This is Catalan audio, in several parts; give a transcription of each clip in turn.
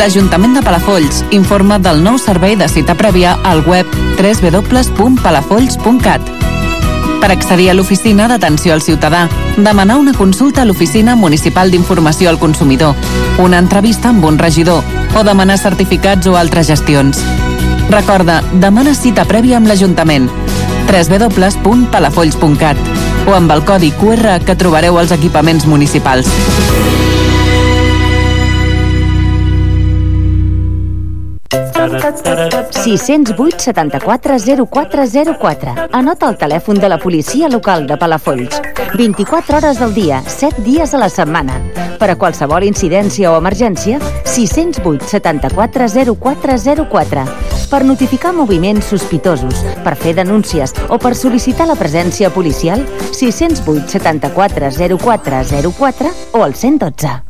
L'Ajuntament de Palafolls informa del nou servei de cita prèvia al web www.palafolls.cat. Per accedir a l'oficina d'atenció al ciutadà, demanar una consulta a l'Oficina Municipal d'Informació al Consumidor, una entrevista amb un regidor o demanar certificats o altres gestions. Recorda, demana cita prèvia amb l'Ajuntament www.palafolls.cat o amb el codi QR que trobareu als equipaments municipals. 608 74 0404. Anota el telèfon de la policia local de Palafolls. 24 hores del dia, 7 dies a la setmana. Per a qualsevol incidència o emergència, 608 74 0404. Per notificar moviments sospitosos, per fer denúncies o per sol·licitar la presència policial, 608 74 0404 o el 112.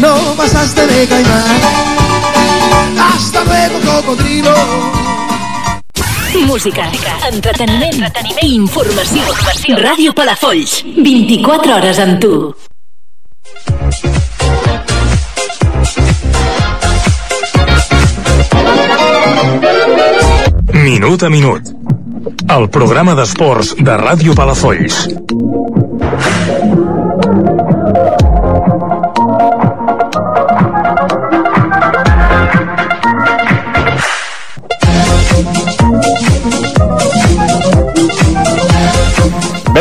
No pasaste de caimán. Hasta luego, cocodrilo. Música, entreteniment, entreteniment i informació. informació. Ràdio Palafolls, 24 hores amb tu. Minut a minut. El programa d'esports de Ràdio Palafolls.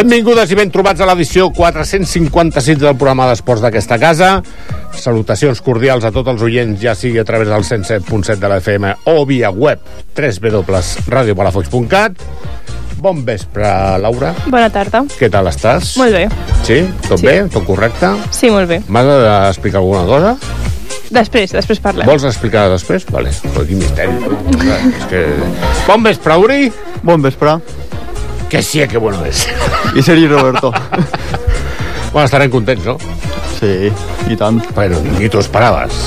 Benvingudes i ben trobats a l'edició 456 del programa d'esports d'aquesta casa. Salutacions cordials a tots els oients, ja sigui a través del 107.7 de la FM o via web www.radiopalafox.cat. Bon vespre, Laura. Bona tarda. Què tal estàs? Molt bé. Sí? Tot Sí. bé? Tot correcte? Sí, molt bé. M'has d'explicar alguna cosa? Després, després parlem. Vols explicar després? Vale. Però quin misteri. És que... Bon vespre, Uri. Bon vespre. Que sí, que bueno és. I Sergi Roberto. bueno, estarem contents, no? Sí, i tant. Bueno, ni t'ho esperaves.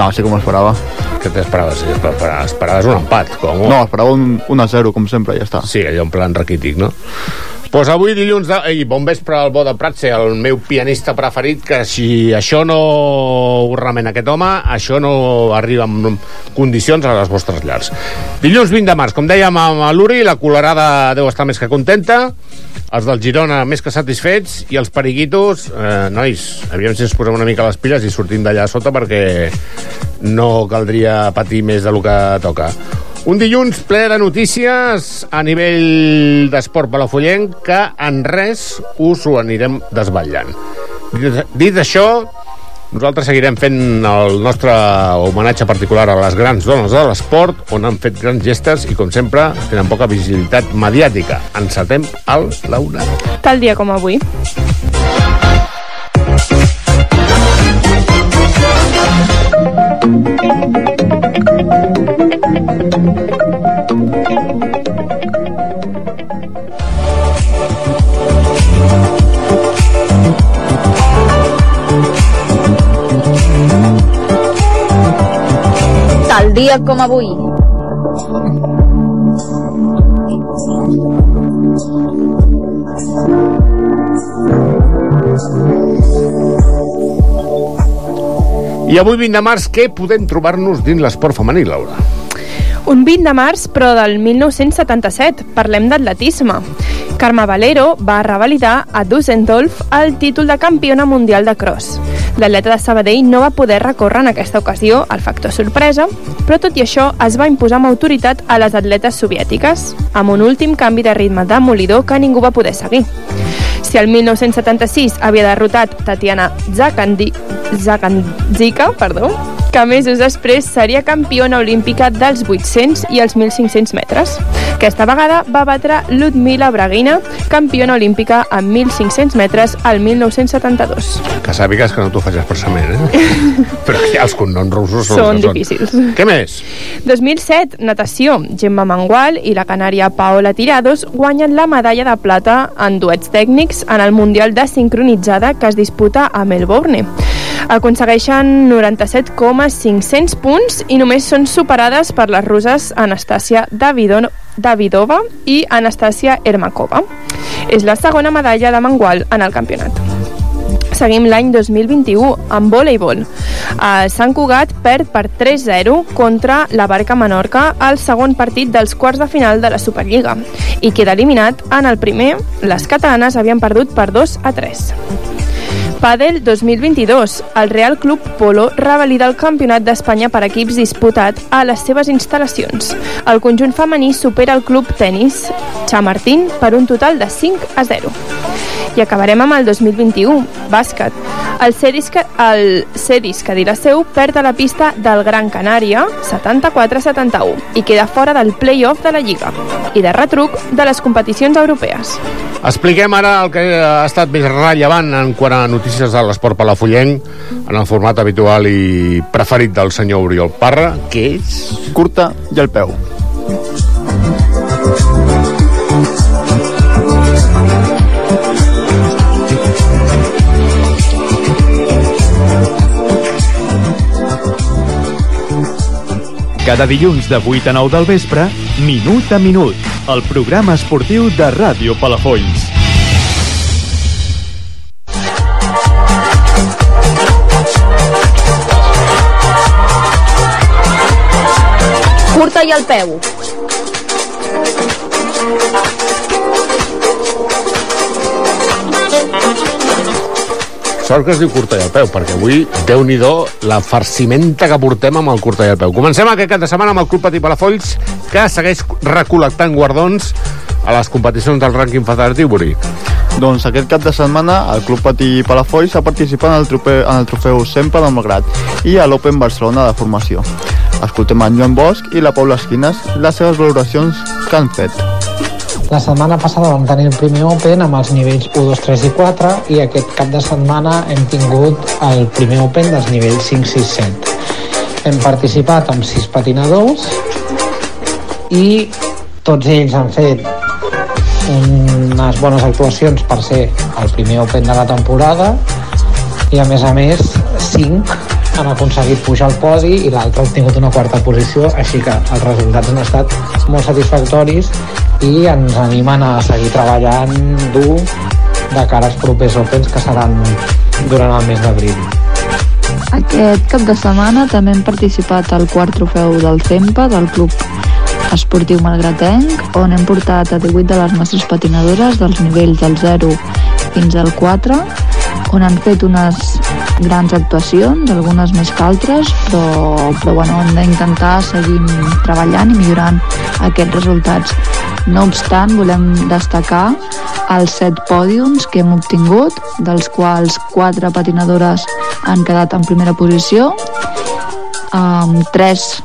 No, sí que m'ho esperava. Què t'esperaves? Esperaves un empat, com? No, esperava un 1 a 0, com sempre, ja està. Sí, allò en plan raquític, no? Pues avui dilluns de... Ei, bon vespre al Bo de Pratse, el meu pianista preferit, que si això no ho remena aquest home, això no arriba en condicions a les vostres llars. Dilluns 20 de març, com dèiem amb l'Uri, la colorada deu estar més que contenta, els del Girona més que satisfets, i els periquitos, eh, nois, aviam si ens posem una mica les piles i sortim d'allà sota perquè no caldria patir més del que toca. Un dilluns ple de notícies a nivell d'esport palafollenc que en res us ho anirem desvetllant. Dit, això, nosaltres seguirem fent el nostre homenatge particular a les grans dones de l'esport, on han fet grans gestes i, com sempre, tenen poca visibilitat mediàtica. Encetem el Laura. Tal dia com avui. Tal dia com avui. I avui 20 de març, què podem trobar-nos dins l'esport femení, Laura? Un 20 de març, però del 1977. Parlem d'atletisme. Carme Valero va revalidar a Düsseldorf el títol de campiona mundial de cross. L'atleta de Sabadell no va poder recórrer en aquesta ocasió al factor sorpresa, però tot i això es va imposar amb autoritat a les atletes soviètiques, amb un últim canvi de ritme demolidor que ningú va poder seguir. Si el 1976 havia derrotat Tatiana Zakandi... Zakandzika, perdó, que mesos després seria campiona olímpica dels 800 i els 1.500 metres. Aquesta vegada va batre Ludmila Braguina, campiona olímpica en 1.500 metres al 1972. Que sàpigues que no t'ho faig expressament, eh? Però que els cognoms russos són, Són difícils. Què més? 2007, natació. Gemma Mangual i la canària Paola Tirados guanyen la medalla de plata en duets tècnics en el Mundial de Sincronitzada que es disputa a Melbourne. Aconsegueixen 97,500 punts i només són superades per les russes Anastasia Davidon Davidova i Anastasia Ermakova. És la segona medalla de Mangual en el campionat. Seguim l'any 2021 amb voleibol. El Sant Cugat perd per 3-0 contra la Barca Menorca al segon partit dels quarts de final de la Superliga i queda eliminat en el primer. Les catalanes havien perdut per 2 a 3. Padel 2022. El Real Club Polo revalida el Campionat d'Espanya per equips disputat a les seves instal·lacions. El conjunt femení supera el Club Tenis Chamartín per un total de 5 a 0. I acabarem amb el 2021, bàsquet. El Cedis, el Cedis Cadiraceu perd a la pista del Gran Canària 74-71 i queda fora del play-off de la Lliga i de retruc de les competicions europees. Expliquem ara el que ha estat més rellevant en quant a notícies de l'esport palafullenc en el format habitual i preferit del senyor Oriol Parra, que és... Curta i al peu. Cada dilluns de 8 a 9 del vespre, Minut a Minut, el programa esportiu de Ràdio Palafolls. I al peu. Sort que es diu curta i al peu, perquè avui, déu nhi la farcimenta que portem amb el curta i al peu. Comencem aquest cap de setmana amb el Club Patí Palafolls, que segueix recol·lectant guardons a les competicions del rànquing federatiu, Buri. Doncs aquest cap de setmana el Club Patí Palafolls ha participat en el, trofeu, en el trofeu Sempre del Malgrat i a l'Open Barcelona de formació. Escoltem en Joan Bosch i la Paula Esquines les seves valoracions que han fet. La setmana passada vam tenir el primer Open amb els nivells 1, 2, 3 i 4 i aquest cap de setmana hem tingut el primer Open dels nivells 5, 6, 7. Hem participat amb 6 patinadors i tots ells han fet unes bones actuacions per ser el primer Open de la temporada i a més a més 5 han aconseguit pujar al podi i l'altre ha obtingut una quarta posició, així que els resultats han estat molt satisfactoris i ens animen a seguir treballant dur de cara als propers Opens que seran durant el mes d'abril. Aquest cap de setmana també hem participat al quart trofeu del CEMPA, del Club Esportiu Malgratenc, on hem portat a 18 de les nostres patinadores dels nivells del 0 fins al 4, on han fet unes grans actuacions, algunes més que altres, però, però bueno, hem d'intentar seguir treballant i millorant aquests resultats. No obstant, volem destacar els set pòdiums que hem obtingut, dels quals quatre patinadores han quedat en primera posició, um, tres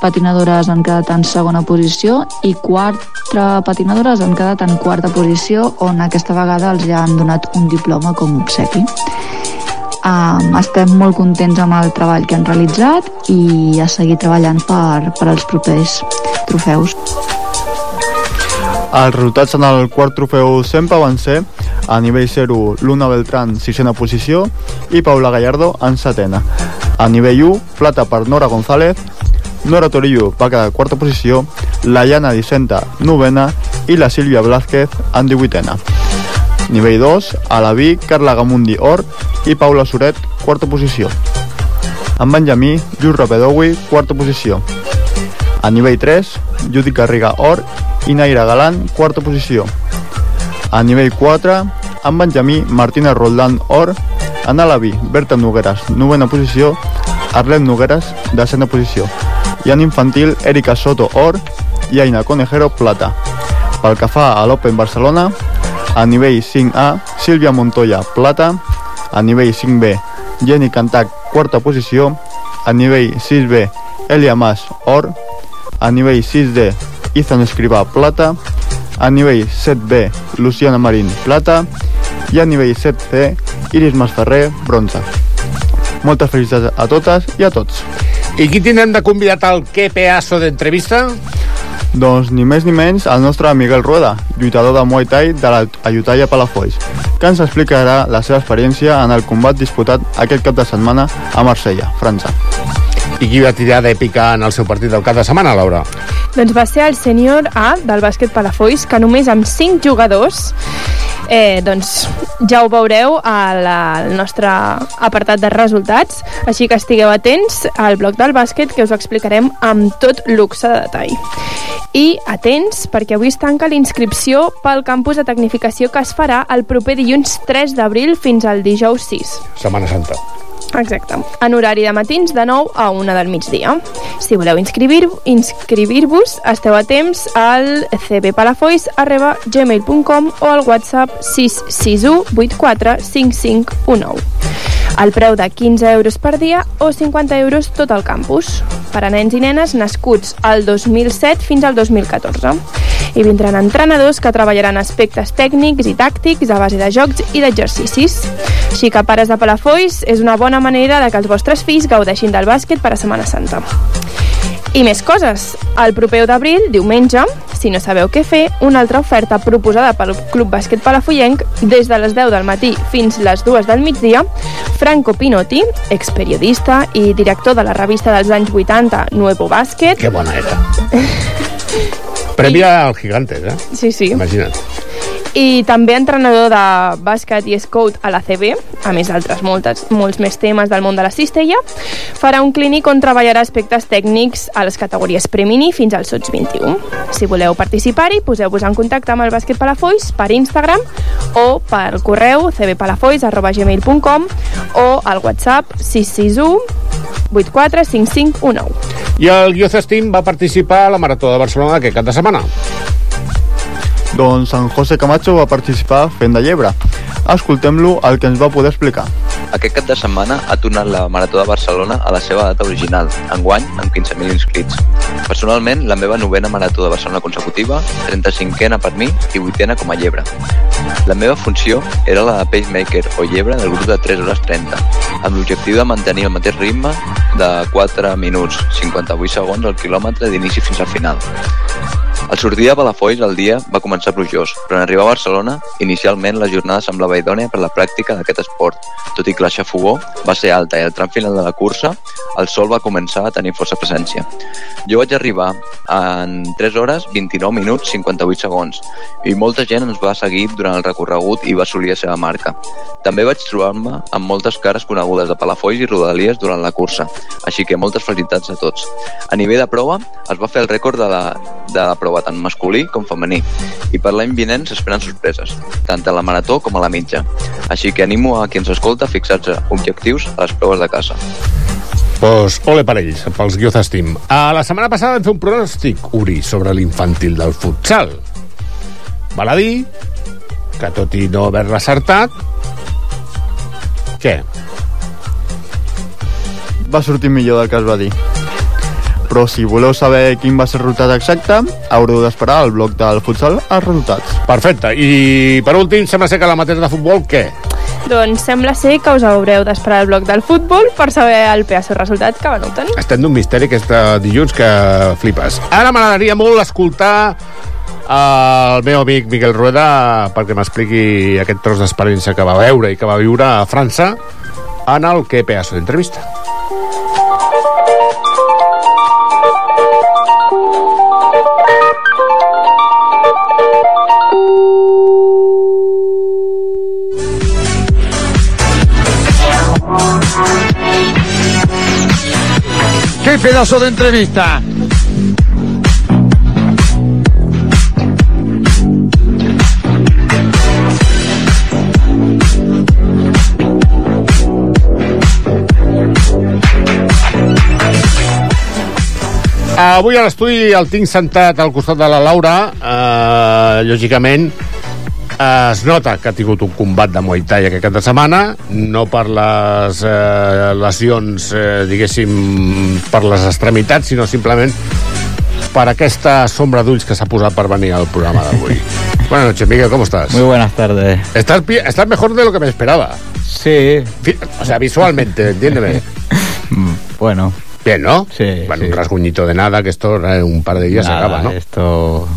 patinadores han quedat en segona posició i quatre patinadores han quedat en quarta posició on aquesta vegada els ja han donat un diploma com obsequi. Um, estem molt contents amb el treball que han realitzat i a seguir treballant per, per als propers trofeus. Els resultats en el quart trofeu sempre van ser a nivell 0 Luna Beltrán, sisena posició i Paula Gallardo en setena. A nivell 1, plata per Nora González, Nora Torillo va quedar a quarta posició, la Llana Dicenta, novena, i la Sílvia Blázquez en divuitena. Nivell 2, a la Vi, Carla Gamundi, or, i Paula Soret, quarta posició. En Benjamí, Lluís Rapedowi, quarta posició. A nivell 3, Judit Garriga, or, i Naira Galant, quarta posició. A nivell 4, en Benjamí, Martina Roldán, or, en Alavi, Berta Nogueras, novena posició, Arlet Nogueras, desena posició. I en infantil, Erika Soto, or, i Aina Conejero, plata. Pel que fa a l'Open Barcelona, a nivell 5A, Sílvia Montoya, plata. A nivell 5B, Jenny Cantac, quarta posició. A nivell 6B, Elia Mas, or. A nivell 6D, Ethan Escrivà, plata. A nivell 7B, Luciana Marín, plata. I a nivell 7C, Iris Masferrer, bronze. Moltes felicitats a totes i a tots. I qui tindrem de convidat al Que Pedazo d'entrevista? Doncs ni més ni menys el nostre Miguel Rueda, lluitador de Muay Thai de la Ayutthaya Palafolls, que ens explicarà la seva experiència en el combat disputat aquest cap de setmana a Marsella, França. I qui va tirar d'èpica en el seu partit del cap de setmana, Laura? Doncs va ser el sènior A del bàsquet Palafolls, que només amb 5 jugadors eh, doncs ja ho veureu al, nostre apartat de resultats, així que estigueu atents al bloc del bàsquet que us explicarem amb tot luxe de detall. I atents, perquè avui es tanca la inscripció pel campus de tecnificació que es farà el proper dilluns 3 d'abril fins al dijous 6. Setmana Santa. Exacte. En horari de matins de 9 a 1 del migdia. Si voleu inscribir-vos, inscribir esteu a temps al cbpalafolls.gmail.com o al WhatsApp 661 84 5519. El preu de 15 euros per dia o 50 euros tot el campus per a nens i nenes nascuts al 2007 fins al 2014. I vindran entrenadors que treballaran aspectes tècnics i tàctics a base de jocs i d'exercicis. Així que pares de Palafolls és una bona manera de que els vostres fills gaudeixin del bàsquet per a Setmana Santa. I més coses. El proper 1 d'abril, diumenge, si no sabeu què fer, una altra oferta proposada pel Club Bàsquet Palafollenc des de les 10 del matí fins les 2 del migdia, Franco Pinotti, experiodista i director de la revista dels anys 80 Nuevo Bàsquet. Que bona era. Prèvia al Gigantes, eh? Sí, sí. Imagina't. I també entrenador de bàsquet i scout a la CB, a més d'altres moltes, molts més temes del món de la cistella, farà un clínic on treballarà aspectes tècnics a les categories premini fins als sots 21. Si voleu participar-hi, poseu-vos en contacte amb el bàsquet Palafolls per Instagram o per correu cbpalafolls.gmail.com o al WhatsApp 661 845519. I el Steam va participar a la Marató de Barcelona aquest cap de setmana. Doncs en José Camacho va participar fent de llebre. Escoltem-lo el que ens va poder explicar. Aquest cap de setmana ha tornat la Marató de Barcelona a la seva data original, enguany amb 15.000 inscrits. Personalment, la meva novena Marató de Barcelona consecutiva, 35ena per mi i 8ena com a llebre. La meva funció era la de pacemaker o llebre del grup de 3 hores 30, amb l'objectiu de mantenir el mateix ritme de 4 minuts 58 segons al quilòmetre d'inici fins al final. Al sortir de Palafolls el dia va començar plujós, però en arribar a Barcelona, inicialment la jornada semblava idònia per la pràctica d'aquest esport. Tot i que la xafogó va ser alta i al tram final de la cursa el sol va començar a tenir força presència. Jo vaig arribar en 3 hores, 29 minuts, 58 segons i molta gent ens va seguir durant el recorregut i va assolir la seva marca. També vaig trobar-me amb moltes cares conegudes de Palafolls i Rodalies durant la cursa, així que moltes felicitats a tots. A nivell de prova, es va fer el rècord de la, de la prova tant masculí com femení i per l'any vinent s'esperen sorpreses, tant a la marató com a la mitja. Així que animo a qui ens escolta a fixar-se objectius a les proves de casa. Pues, ole per ells, pels Guioza Steam. A la setmana passada vam fer un pronòstic, Uri, sobre l'infantil del futsal. Val a dir que tot i no haver-la acertat, què? Va sortir millor del que es va dir. Però si voleu saber quin va ser el resultat exacte, haureu d'esperar al bloc del futsal els resultats. Perfecte. I per últim, sembla ser que la matèria de futbol, què? Doncs sembla ser que us haureu d'esperar el bloc del futbol per saber el pedaç resultat que van obtenir. Estem d'un misteri aquest eh, dilluns que flipes. Ara m'agradaria molt escoltar el meu amic Miquel Rueda perquè m'expliqui aquest tros d'experiència que va veure i que va viure a França en el que pedaço d'entrevista. ¡Qué pedazo de entrevista! Avui a l'estudi el tinc sentat al costat de la Laura. Eh, lògicament, es nota que ha tingut un combat de Muay Thai aquest cap de setmana, no per les eh, lesions, eh, diguéssim, per les extremitats, sinó simplement per aquesta sombra d'ulls que s'ha posat per venir al programa d'avui. Buenas noches, Miguel, ¿cómo estás? Muy buenas tardes. Estás, estás mejor de lo que me esperaba. Sí. O sea, visualmente, entiéndeme. Bueno. Bien, ¿no? Sí. Bueno, un rasguñito de nada, que esto en un par de días se Nada, acaba, ¿no? Esto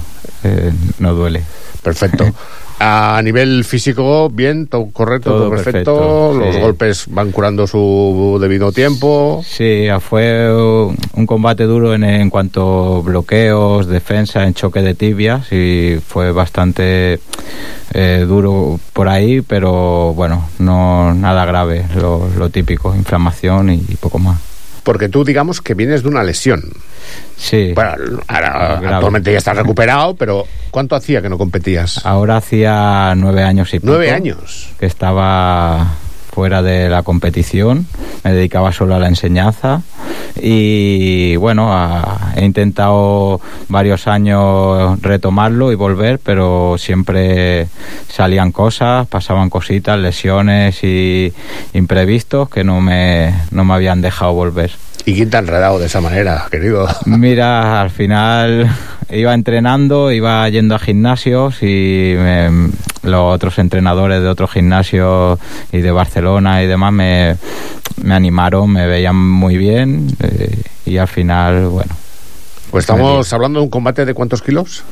eh, no duele. Perfecto. A nivel físico, bien, todo correcto, todo, Todo perfecto. perfecto, Los sí. golpes van curando su debido tiempo. Sí, fue un combate duro en, en cuanto a bloqueos, defensa, en choque de tibias y fue bastante eh, duro por ahí, pero bueno, no nada grave, lo, lo típico, inflamación y poco más. Porque tú, digamos, que vienes de una lesión. Sí. Bueno, ahora Grave. actualmente ya estás recuperado, pero ¿cuánto hacía que no competías? Ahora hacía nueve años y pico. Nueve años. Que estaba fuera de la competición, me dedicaba solo a la enseñanza y bueno, a- he intentado varios años retomarlo y volver, pero siempre salían cosas, pasaban cositas, lesiones y imprevistos que no me, no me habían dejado volver. ¿Y quién te ha enredado de esa manera, querido? Mira, al final iba entrenando, iba yendo a gimnasios y me- los otros entrenadores de otros gimnasios y de Barcelona y demás me, me animaron, me veían muy bien eh, y al final, bueno. Pues estamos hablando de un combate de cuántos kilos?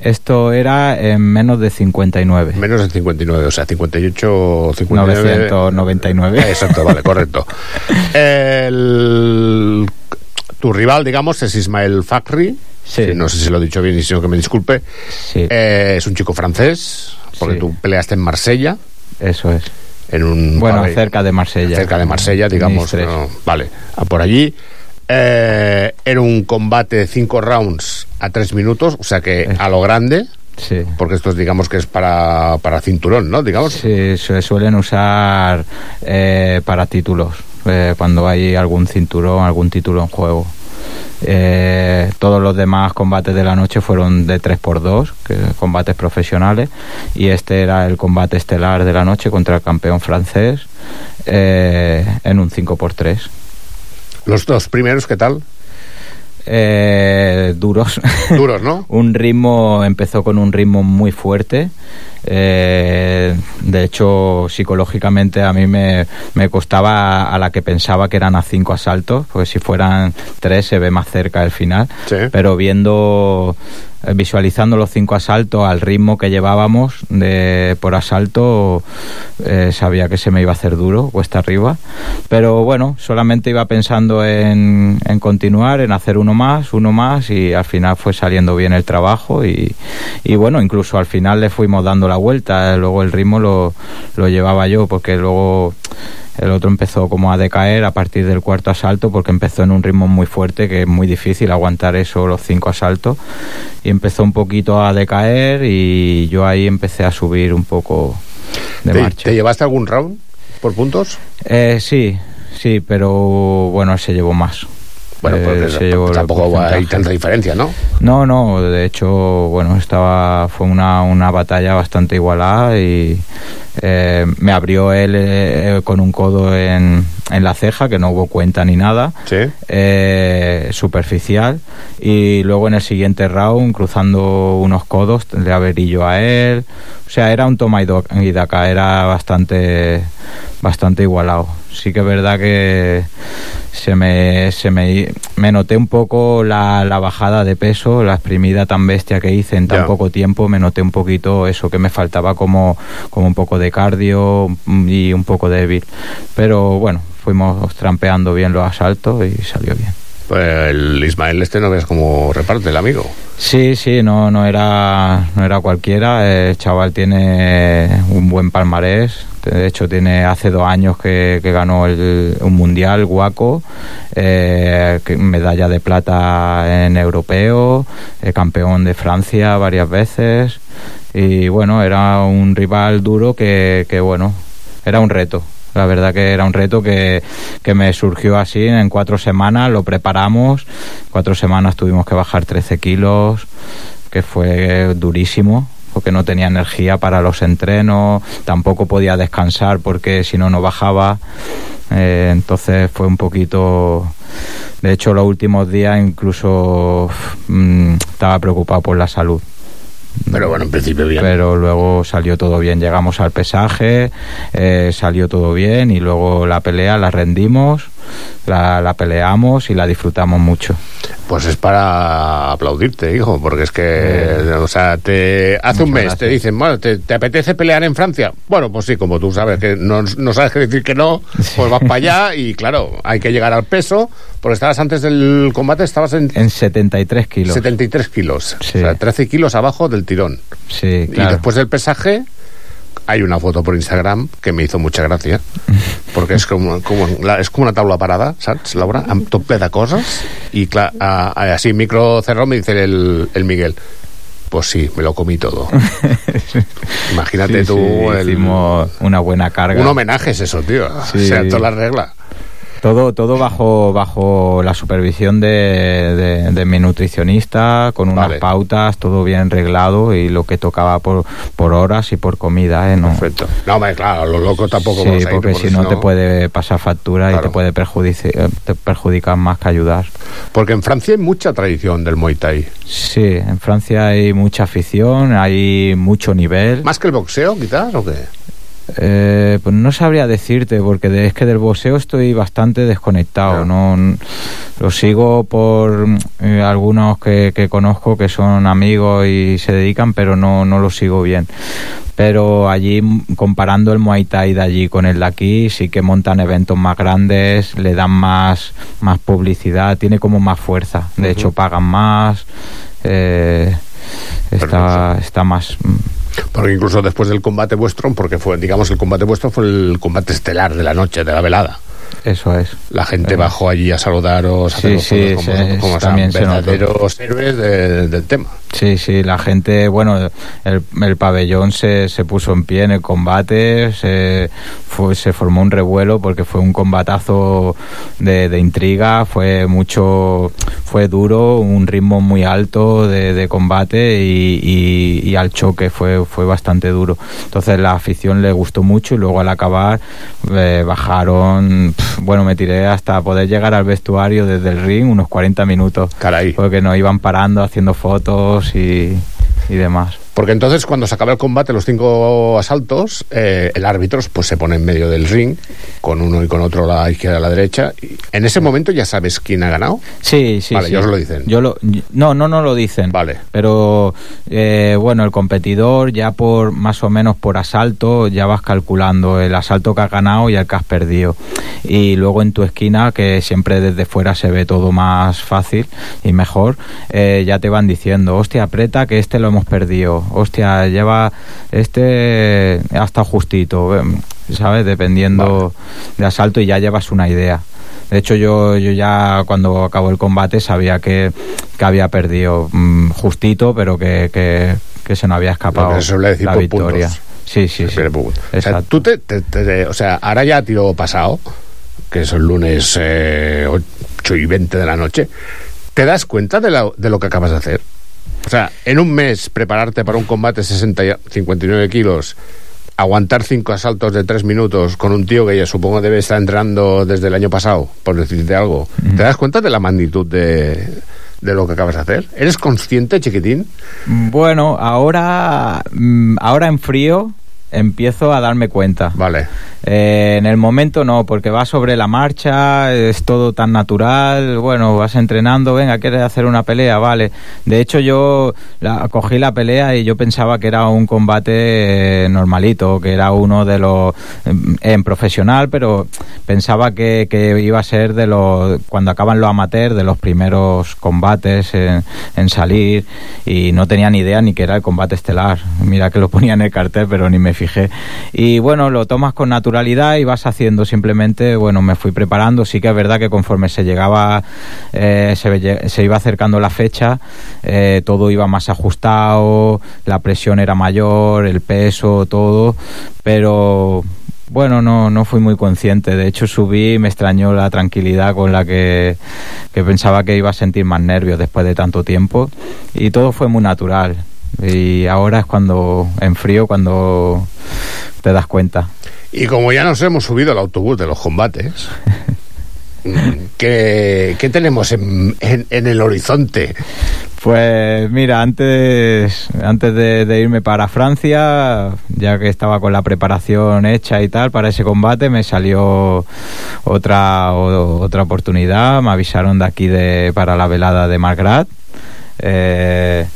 Esto era en menos de 59. Menos de 59, o sea, 58 59. 999. Exacto, vale, correcto. El- tu rival, digamos, es Ismael Fakri. Sí. No sé si lo he dicho bien y si no que me disculpe. Eh, es un chico francés, porque Sí. tú peleaste en Marsella. Eso es. En un Bueno, cerca de Marsella. Cerca de Marsella, digamos. No, vale, a por allí. Eh, era un combate de cinco rounds a tres minutos, o sea que a lo grande. Sí. Porque esto es, digamos que es para, para cinturón, ¿no? Digamos. Sí, se suelen usar eh, para títulos, eh, cuando hay algún cinturón, algún título en juego. Eh, todos los demás combates de la noche fueron de 3x2, que, combates profesionales, y este era el combate estelar de la noche contra el campeón francés eh, en un 5x3. Los dos primeros, ¿qué tal? Eh, duros. Duros, ¿no? un ritmo, empezó con un ritmo muy fuerte. Eh, de hecho, psicológicamente a mí me, me costaba a la que pensaba que eran a cinco asaltos, porque si fueran tres se ve más cerca el final. Pero viendo, visualizando los cinco asaltos al ritmo que llevábamos de, por asalto, eh, sabía que se me iba a hacer duro, cuesta arriba. Pero bueno, solamente iba pensando en, en continuar, en hacer uno más, uno más, y al final fue saliendo bien el trabajo. Y, y bueno, incluso al final le fuimos dando la vuelta. eh, Luego el ritmo lo, lo llevaba yo, porque luego el otro empezó como a decaer a partir del cuarto asalto porque empezó en un ritmo muy fuerte que es muy difícil aguantar eso los cinco asaltos y empezó un poquito a decaer y yo ahí empecé a subir un poco de ¿Te, marcha. te llevaste algún round por puntos? Eh, sí, sí, pero bueno, se llevó más. Bueno, Eh, pues se llevó el tampoco hay tanta diferencia, ¿no? No, no, de hecho, bueno, estaba fue una, una batalla bastante igualada y eh, me abrió él eh, con un codo en, en la ceja, que no hubo cuenta ni nada, eh, superficial, y luego en el siguiente round, cruzando unos codos, le yo a él, o sea, era un toma y daca, era bastante, bastante igualado. Sí que es verdad que se me, se me, me noté un poco la, la bajada de peso, la exprimida tan bestia que hice en tan poco tiempo, me noté un poquito eso que me faltaba como, como un poco de cardio y un poco débil. Pero bueno, fuimos trampeando bien los asaltos y salió bien. El Ismael este no ves cómo reparte el amigo. Sí, sí, no, no era, no era cualquiera. El chaval tiene un buen palmarés. De hecho, tiene hace dos años que, ganó el, un mundial guaco, eh, medalla de plata en europeo, eh, campeón de Francia varias veces. Y bueno, era un rival duro que, que bueno, era un reto. La verdad que era un reto que, que me surgió así en cuatro semanas, lo preparamos, cuatro semanas tuvimos que bajar 13 kilos, que fue durísimo, porque no tenía energía para los entrenos, tampoco podía descansar porque si no, no bajaba. Eh, entonces fue un poquito... De hecho, los últimos días incluso mm, estaba preocupado por la salud. Pero bueno, en principio bien. Pero luego salió todo bien. Llegamos al pesaje, eh, salió todo bien y luego la pelea la rendimos, la, la peleamos y la disfrutamos mucho. Pues es para aplaudirte, hijo, porque es que, o sea, te hace un mes te dicen, bueno, ¿te, te apetece pelear en Francia? Bueno, pues sí, como tú sabes que no, no sabes qué decir que no, pues vas para allá y claro, hay que llegar al peso, porque estabas antes del combate, estabas en En 73 kilos. 73 kilos, Sí. o sea, 13 kilos abajo del tirón. Sí, Y después del pesaje, hay una foto por Instagram que me hizo mucha gracia, porque és com, com, la, és com una taula parada, saps, Laura? Amb tot ple de coses, i clar, a, a, así micro cerrado me dice el, el Miguel, pues sí, me lo comí todo. Imagínate Sí, tú sí, el- hicimos una buena carga. un homenaje es eso, tío. Sí. O sea, toda la regla. Todo, todo bajo, bajo la supervisión de, de- de mi nutricionista, con unas Vale. pautas, todo bien reglado y lo que tocaba por, por horas y por comida, ¿eh? No, Perfecto. No, hombre, claro, lo loco tampoco Sí, vamos a ir, porque si no te puede pasar factura y te puede perjudici- te perjudicar más que ayudar. Porque en Francia hay mucha tradición del Muay Thai. Sí, en Francia hay mucha afición, hay mucho nivel. ¿Más que el boxeo, quizás, o qué? Eh, pues no sabría decirte, porque de- es que del boxeo estoy bastante desconectado. No, lo sigo por mm, eh, algunos que, que conozco que son amigos y se dedican, pero no, no lo sigo bien. Pero allí, mm, comparando el Muay Thai de allí con el de aquí, sí que montan eventos más grandes, le dan más, más publicidad, tiene como más fuerza. De hecho, pagan más. eh, está, está más. Porque incluso después del combate vuestro, porque fue, digamos, el combate vuestro fue el combate estelar de la noche, de la velada. Eso es. La gente bajó allí a saludaros, a Sí, sí, como, se- como también verdaderos héroes de- del tema. Sí, sí, la gente, bueno, el, el pabellón se, se puso en pie en el combate, se, fue, se formó un revuelo porque fue un combatazo de, de intriga, fue mucho, fue duro, un ritmo muy alto de, de combate y, y- y al choque fue, fue bastante duro. Entonces la afición le gustó mucho y luego al acabar eh, bajaron, pf, bueno, me tiré hasta poder llegar al vestuario desde el ring unos 40 minutos. Caray. Porque nos iban parando, haciendo fotos y, y demás. Porque entonces cuando se acaba el combate, los cinco asaltos, eh, el árbitro pues, se pone en medio del ring, con uno y con otro a la izquierda y a la derecha. Y en ese momento ya sabes quién ha ganado. Sí, sí, Vale, sí. ya os lo dicen. Yo lo, no, no, no lo dicen. Vale. Pero eh, bueno, el competidor ya por más o menos por asalto ya vas calculando el asalto que has ganado y el que has perdido. Y luego en tu esquina, que siempre desde fuera se ve todo más fácil y mejor, eh, ya te van diciendo, hostia, aprieta que este lo hemos perdido. Hostia, lleva este hasta justito, em, ¿sabes? Dependiendo de asalto y ya llevas una idea. De hecho, yo, yo ya cuando acabó el combate sabía que, que había perdido mm, justito, pero que, que, que se nos había escapado se decir la victoria. puntos. Sí, sí, sí. O sea, tú te, te- te- o sea, ahora ya tiro pasado, que es el lunes eh, 8 y 20 de la noche, ¿te das cuenta de, la- de lo que acabas de hacer? O sea, en un mes prepararte para un combate 60, y- 59 kilos, aguantar cinco asaltos de tres minutos con un tío que ya supongo debe estar entrenando desde el año pasado, por decirte algo, ¿te das cuenta de la magnitud de, de lo que acabas de hacer? ¿Eres consciente, chiquitín? Bueno, ahora, mm, ahora en frío empiezo a darme cuenta. Vale. Eh, en el momento no, porque va sobre la marcha, es todo tan natural, bueno, vas entrenando, venga, ¿quieres hacer una pelea? Vale. De hecho, yo cogí la pelea y yo pensaba que era un combate eh, normalito, que era uno de los... en- en profesional, pero pensaba que, que iba a ser de los... cuando acaban los amateurs, de los primeros combates en, en salir y no tenía ni idea ni que era el combate estelar. Mira que lo ponía en el cartel, pero ni me fijé. Y bueno, lo tomas con naturalidad y vas haciendo simplemente, bueno, me fui preparando. Sí que es verdad que conforme se llegaba, eh, se, se iba acercando la fecha, eh, todo iba más ajustado, la presión era mayor, el peso, todo, pero bueno, no, no fui muy consciente. De hecho, subí y me extrañó la tranquilidad con la que, que pensaba que iba a sentir más nervios después de tanto tiempo. Y todo fue muy natural. Y ahora es cuando, en frío, cuando te das cuenta. Y como ya nos hemos subido al autobús de los combates, mm, ¿qué, qué tenemos en, en- en el horizonte? Pues mira, antes, antes de, de irme para Francia, ya que estaba con la preparación hecha y tal para ese combate, me salió otra, o- otra oportunidad. Me avisaron de aquí de, para la velada de Margrat. Eh,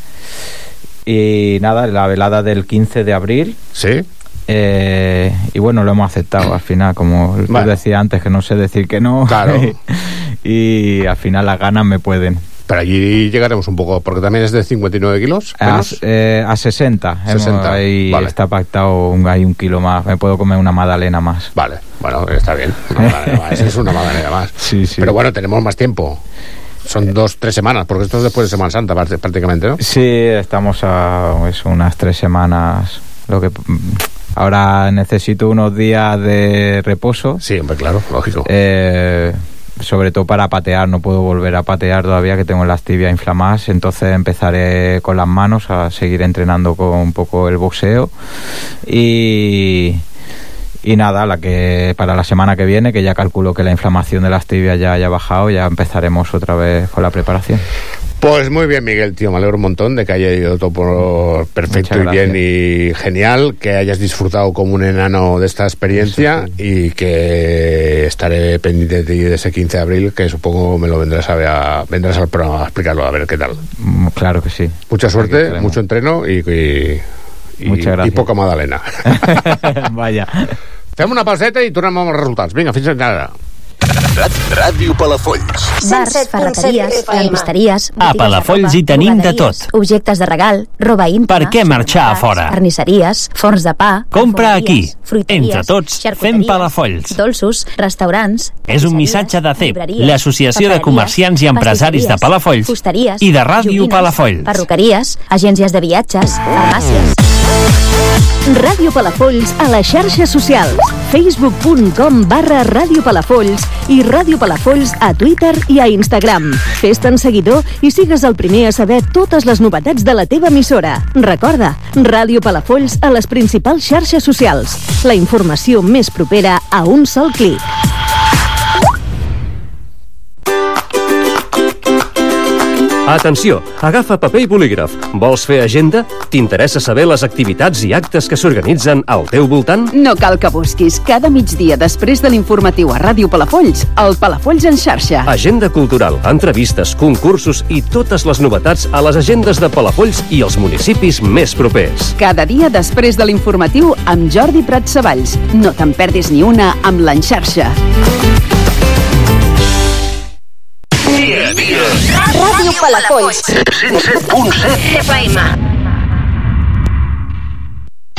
y nada, la velada del 15 de abril. Sí. Eh, y bueno, lo hemos aceptado al final, como tú Bueno. decía antes, que no sé decir que no. Claro. y al final las ganas me pueden. Pero allí llegaremos un poco, porque también es de 59 kilos. A, eh, a 60. Hemos- 60, ahí vale. está pactado un, hay un kilo más. Me puedo comer una magdalena más. Vale, bueno, está bien. Una magdalena más, es una magdalena más. Sí, sí. Pero bueno, tenemos más tiempo. Son dos, tres semanas, porque esto es después de Semana Santa prácticamente, ¿no? Sí, estamos a eso, unas tres semanas. Lo que ahora necesito unos días de reposo. Sí, hombre, claro, lógico. Eh, sobre todo para patear, no puedo volver a patear todavía que tengo las tibias inflamadas, entonces empezaré con las manos a seguir entrenando con un poco el boxeo y y nada, la que para la semana que viene, que ya calculo que la inflamación de las tibias ya haya bajado, ya empezaremos otra vez con la preparación. Pues muy bien, Miguel, tío, me alegro un montón de que haya ido todo por perfecto y bien y genial, que hayas disfrutado como un enano de esta experiencia y que estaré pendiente de ti de ese 15 de abril, que supongo me lo vendrás a, ver a- vendrás al programa a explicarlo, a ver qué tal. Mm, Claro que sí. Mucha suerte, mucho entreno y, y, y, Muchas y gracias. poca magdalena. Vaya. Fem una pauseta i tornem amb els resultats. Vinga, fins ara. Ràdio Palafolls. Bars, ferreteries, lampisteries... A botigues Palafolls hi tenim de tot. Objectes de regal, roba íntima... Per què marxar a fora? Carnisseries, forns de pa... Compra aquí. Entre tots, fem Palafolls. Dolços, restaurants... És un missatge de CEP, l'Associació de Comerciants i Empresaris de Palafolls i de Ràdio Palafolls. Perruqueries, agències de viatges, farmàcies... Ràdio Palafolls a les xarxes socials. facebook.com barra Ràdio Palafolls i Ràdio Palafolls a Twitter i a Instagram. Fes-te'n seguidor i sigues el primer a saber totes les novetats de la teva emissora. Recorda, Ràdio Palafolls a les principals xarxes socials. La informació més propera a un sol clic. Atenció, agafa paper i bolígraf. Vols fer agenda? T'interessa saber les activitats i actes que s'organitzen al teu voltant? No cal que busquis. Cada migdia després de l'informatiu a Ràdio Palafolls, el Palafolls en xarxa. Agenda cultural, entrevistes, concursos i totes les novetats a les agendes de Palafolls i els municipis més propers. Cada dia després de l'informatiu amb Jordi Prat Savalls. No te'n perdis ni una amb l'enxarxa. Dia a dia. Ràdio Palafolls. 107.7 FM.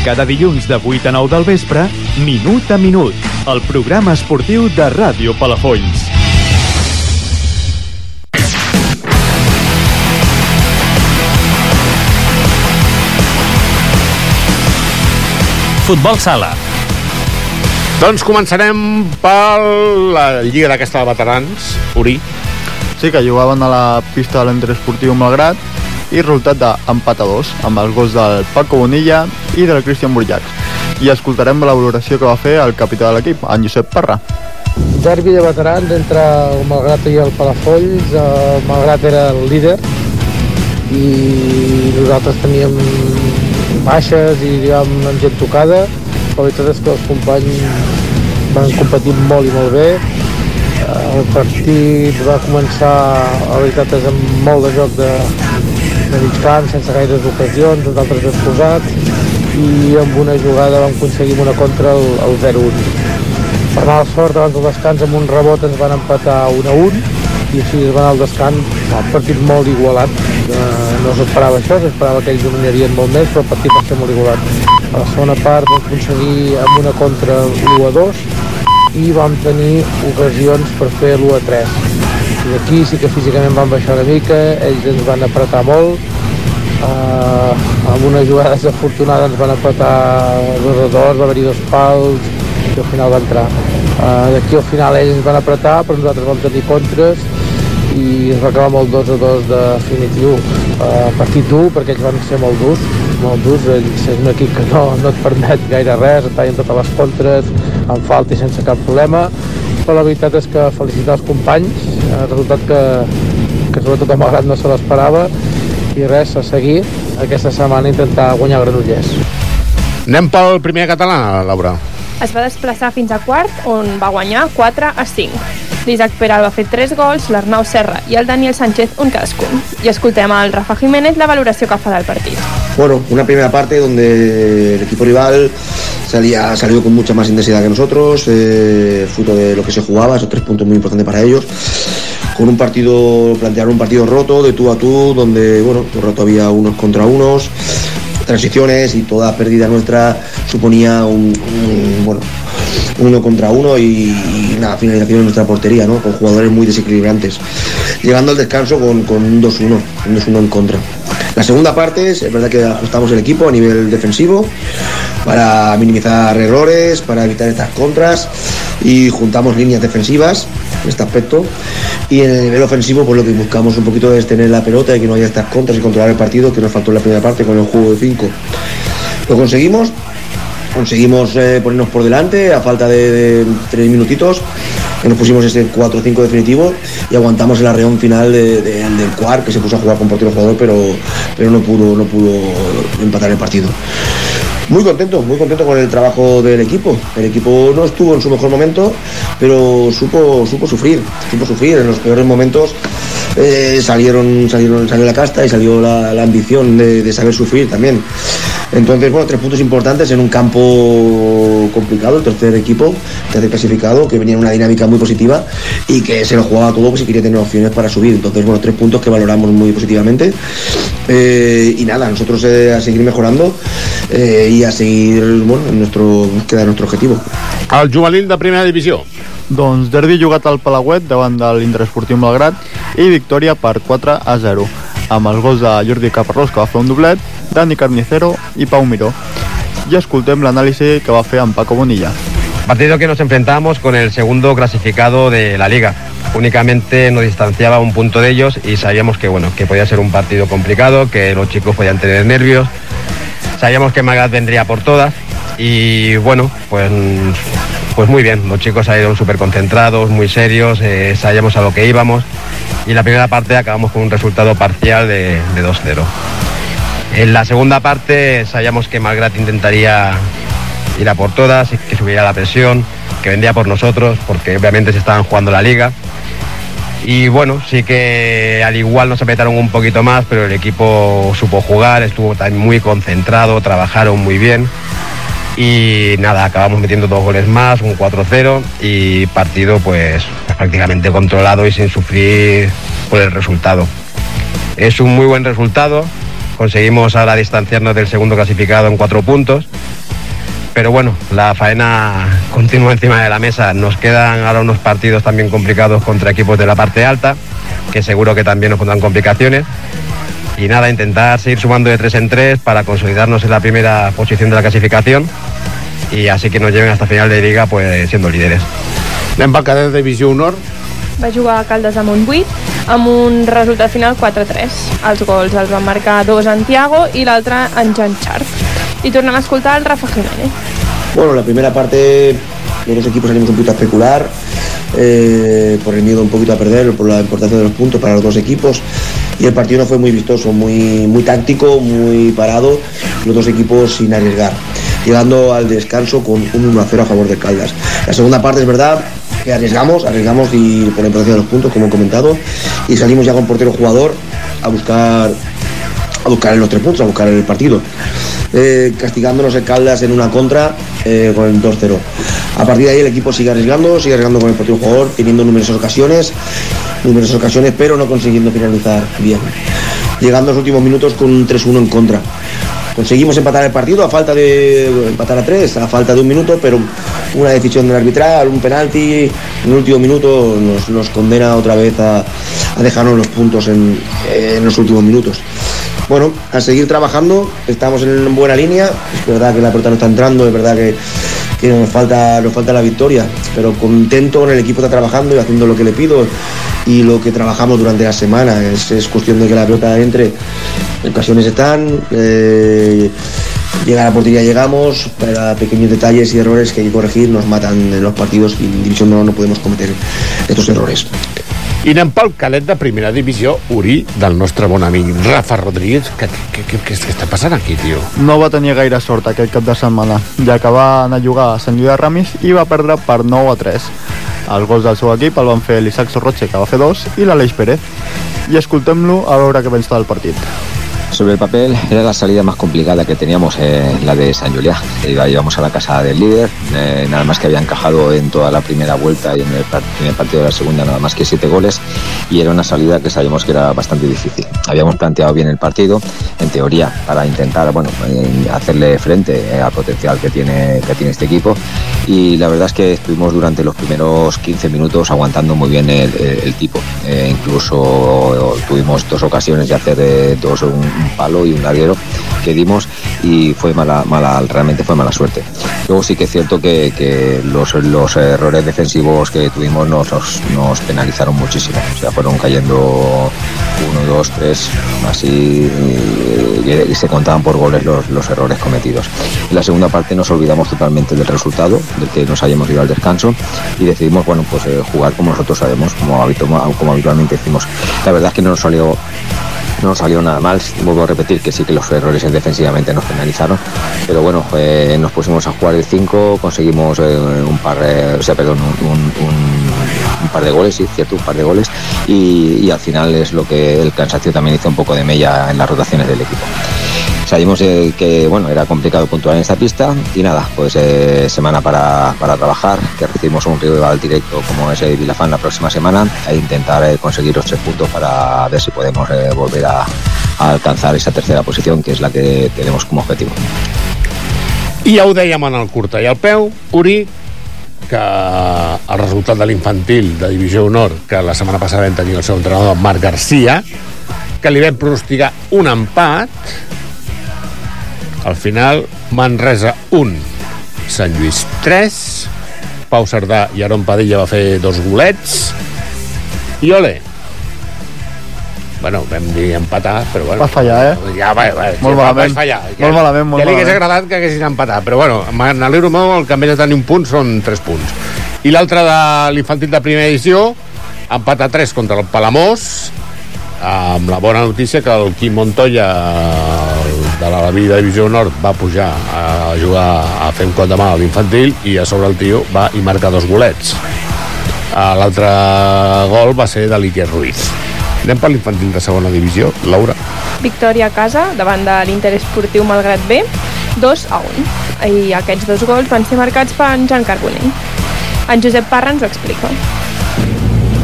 Cada dilluns de 8 a 9 del vespre, Minut a Minut, el programa esportiu de Ràdio Palafolls. Futbol sala. Doncs començarem per la Lliga d'aquesta de Veterans, Uri. Sí, que jugaven a la pista de l'entresportiu Malgrat i resultat d'empat a dos, amb els gols del Paco Bonilla i del Cristian Burllacs. I escoltarem la valoració que va fer el capità de l'equip, en Josep Parra. Derbi de veterans entre el Malgrat i el Palafolls. El Malgrat era el líder i nosaltres teníem baixes i diguem, amb gent tocada. La veritat és que els companys van competir molt i molt bé. El partit va començar, la veritat és amb molt de joc de, de mig camp, sense gaires ocasions, uns altres exposats, i amb una jugada vam aconseguir una contra el, el 0-1. Per mala sort, abans del descans, amb un rebot ens van empatar 1 a 1 i així es va anar al descans, un partit molt igualat. Eh, no s'esperava això, s'esperava que ells dominarien molt més, però el partit va ser molt igualat. A la segona part vam aconseguir amb una contra l'1 a 2 i vam tenir ocasions per fer l'1 a 3. I aquí sí que físicament vam baixar una mica, ells ens van apretar molt, Uh, amb una jugada desafortunada ens van apretar dos a dos, va haver-hi dos pals i al final va entrar. Uh, D'aquí al final ells ens van apretar, però nosaltres vam tenir contres i es va acabar amb el 2 a 2 definitiu. Uh, partit dur, perquè ells van ser molt durs, molt durs. Ells és un equip que no, no et permet gaire res, et tallen totes les contres, en falta i sense cap problema. Però la veritat és que felicitar els companys, el resultat que, que sobretot a Malgrat no se l'esperava, i res, a seguir aquesta setmana intentar guanyar Granollers. Anem pel primer català, Laura. Es va desplaçar fins a quart, on va guanyar 4 a 5. L'Isaac Peral va fer 3 gols, l'Arnau Serra i el Daniel Sánchez un cadascun. I escoltem al Rafa Jiménez la valoració que fa del partit. Bueno, una primera parte donde el equipo rival salía, salió con mucha más intensidad que nosotros, eh, fruto de lo que se jugaba, esos tres puntos muy importantes para ellos. Con un partido, plantearon un partido roto, de tú a tú, donde, bueno, todo el rato había unos contra unos, transiciones y toda pérdida nuestra suponía un, un, bueno, uno contra uno y, y una finalización en nuestra portería, ¿no? Con jugadores muy desequilibrantes. Llegando al descanso con, con un 2-1, un 2-1 en contra. La segunda parte es, verdad que ajustamos el equipo a nivel defensivo para minimizar errores, para evitar estas contras y juntamos líneas defensivas en este aspecto. Y en el nivel ofensivo, pues lo que buscamos un poquito es tener la pelota y que no haya estas contras y controlar el partido que nos faltó en la primera parte con el juego de 5. Lo conseguimos, conseguimos eh, ponernos por delante a falta de, de tres minutitos que nos pusimos ese 4-5 definitivo y aguantamos el arreón final de- de- del cuar que se puso a jugar con portero jugador pero, pero no pudo no pudo empatar el partido muy contento, muy contento con el trabajo del equipo. El equipo no estuvo en su mejor momento, pero supo, supo sufrir, supo sufrir. En los peores momentos eh, salieron, salieron, salió la casta y salió la, ambición de saber sufrir también. Entonces, bueno, tres puntos importantes en un campo complicado, el tercer equipo, tercer clasificado, que venía en una dinámica muy positiva y que se lo jugaba todo pues, si quería tener opciones para subir. Entonces, bueno, tres puntos que valoramos muy positivamente. Eh, y nada, nosotros eh, a seguir mejorando eh, y a seguir bueno, en nuestro búsqueda de nuestro objetivo. El juvenil de primera divisió. Doncs derbi jugat al Palauet davant de l'Interesportiu Malgrat i victòria per 4 a 0 amb els gols Jordi Caparrós que va fer un doblet, Dani Carnicero i Pau Miró. I escoltem l'anàlisi que va fer en Paco Bonilla. Partido que nos enfrentamos con el segundo clasificado de la liga. Únicamente nos distanciaba un punto de ellos y sabíamos que bueno, que podía ser un partido complicado, que los chicos podían tener nervios. Sabíamos que Magad vendría por todas y bueno, pues, pues muy bien. Los chicos salieron súper concentrados, muy serios, eh, sabíamos a lo que íbamos y la primera parte acabamos con un resultado parcial de, de 2-0. En la segunda parte sabíamos que Malgrat intentaría ir a por todas, que subiría la presión, que vendría por nosotros, porque obviamente se estaban jugando la liga. Y bueno, sí que al igual nos apretaron un poquito más, pero el equipo supo jugar, estuvo muy concentrado, trabajaron muy bien. Y nada, acabamos metiendo dos goles más, un 4-0 y partido pues prácticamente controlado y sin sufrir por el resultado. Es un muy buen resultado, conseguimos ahora distanciarnos del segundo clasificado en cuatro puntos pero bueno, la faena continúa encima de la mesa. Nos quedan ahora unos partidos también complicados contra equipos de la parte alta, que seguro que también nos pondrán complicaciones. Y nada, intentar seguir sumando de tres en tres para consolidarnos en la primera posición de la clasificación y así que nos lleven hasta final de liga pues siendo líderes. Anem pel cadet de divisió honor. Va jugar a Caldes amb un 8, amb un resultat final 4-3. Els gols els van marcar dos en Tiago i l'altre en Jan. I tornem a escoltar el Rafa Jiménez. Bueno, la primera parte los dos equipos salimos un poquito a especular eh, por el miedo un poquito a perder, por la importancia de los puntos para los dos equipos y el partido no fue muy vistoso, muy, muy táctico, muy parado, los dos equipos sin arriesgar. llegando al descanso con un 1 a 0 a favor de Caldas. La segunda parte es verdad que arriesgamos, arriesgamos y por la importancia de los puntos, como he comentado, y salimos ya con portero jugador a buscar a buscar los tres puntos, a buscar el partido. Eh, castigándonos el Caldas en una contra eh, con el 2-0. A partir de ahí el equipo sigue arriesgando, sigue arriesgando con el portero jugador, teniendo numerosas ocasiones, numerosas ocasiones, pero no consiguiendo finalizar bien. Llegando a los últimos minutos con un 3-1 en contra. Conseguimos empatar el partido a falta de empatar a tres, a falta de un minuto, pero una decisión del arbitral, un penalti en el último minuto nos, nos condena otra vez a, dejarnos los puntos en, los últimos minutos. Bueno, a seguir trabajando, estamos en buena línea, es verdad que la pelota no está entrando, es verdad que, que nos, falta, nos falta la victoria, pero contento con el equipo está trabajando y haciendo lo que le pido y lo que trabajamos durante la semana. Es, es cuestión de que la pelota entre, ocasiones están, eh, llegar a la portería llegamos, pero pequeños detalles y errores que hay que corregir nos matan en los partidos y en División no, no podemos cometer estos errores. I anem pel cadet de primera divisió, Uri, del nostre bon amic Rafa Rodríguez. Què, què, què, què està passant aquí, tio? No va tenir gaire sort aquest cap de setmana, ja que va anar a jugar a Sant Lluís de Ramis i va perdre per 9 a 3. Els gols del seu equip el van fer l'Isaac Sorroche, que va fer dos, i l'Aleix Pérez. I escoltem-lo a veure què pensa del partit. Sobre el papel era la salida más complicada que teníamos, eh, la de San Julián. Íbamos a la casa del líder, eh, nada más que había encajado en toda la primera vuelta y en el primer partido de la segunda nada más que siete goles y era una salida que sabíamos que era bastante difícil. Habíamos planteado bien el partido, en teoría, para intentar bueno, eh, hacerle frente eh, al potencial que tiene, que tiene este equipo y la verdad es que estuvimos durante los primeros 15 minutos aguantando muy bien el, el- incluso tuvimos dos ocasiones de hacer dos, un palo y un larguero que dimos y fue mala, mala, realmente fue mala suerte. Luego sí que es cierto que, que los, los errores defensivos que tuvimos nos, nos, penalizaron muchísimo. O sea, fueron cayendo uno, dos, tres, así y se contaban por goles los, los errores cometidos. En la segunda parte nos olvidamos totalmente del resultado, del que nos hayamos ido al descanso y decidimos bueno pues eh, jugar como nosotros sabemos, como, habitu- como habitualmente hicimos. La verdad es que no nos salió no salió nada mal, vuelvo a repetir que sí que los errores defensivamente nos penalizaron, pero bueno, eh, nos pusimos a jugar el 5, conseguimos eh, un par, o sea, perdón, un par de goles, sí, cierto, un par de goles, y, y al final es lo que el cansancio también hizo un poco de mella en las rotaciones del equipo. Sabíamos eh, que bueno era complicado puntuar en esta pista y nada, pues eh, semana para, para trabajar, que recibimos un rival directo como es el Vilafán la próxima semana e intentar eh, conseguir los tres puntos para ver si podemos eh, volver a, a alcanzar esa tercera posición que es la que tenemos como objetivo. I ja ho dèiem en el curta i al peu, Uri, que el resultat de l'infantil de Divisió Honor, que la setmana passada vam tenir el seu entrenador, Marc Garcia, que li vam pronosticar un empat, al final Manresa 1, Sant Lluís 3, Pau Cerdà i Aron Padilla va fer dos golets, i ole, Bueno, vam dir empatar, però bueno... Va fallar, eh? Ja, va, va, Molt va, malament. Vas fallar. Molt malament, molt ja li hagués agradat que haguessin empatat, però bueno, me n'alegro molt, el que en vez de tenir un punt són tres punts. I l'altre de l'infantil de primera edició, empat a 3 contra el Palamós, amb la bona notícia que el Quim Montoya de la vida Divisió Nord va pujar a jugar a fer un cop de mà a l'infantil i a sobre el tio va i marca dos golets Ah, l'altre gol va ser de l'Iker Ruiz anem per l'infantil de segona divisió Laura Victòria a casa davant de l'Inter Esportiu Malgrat B, 2 a 1. I aquests dos gols van ser marcats per en Jan Carbonell. En Josep Parra ens ho explica.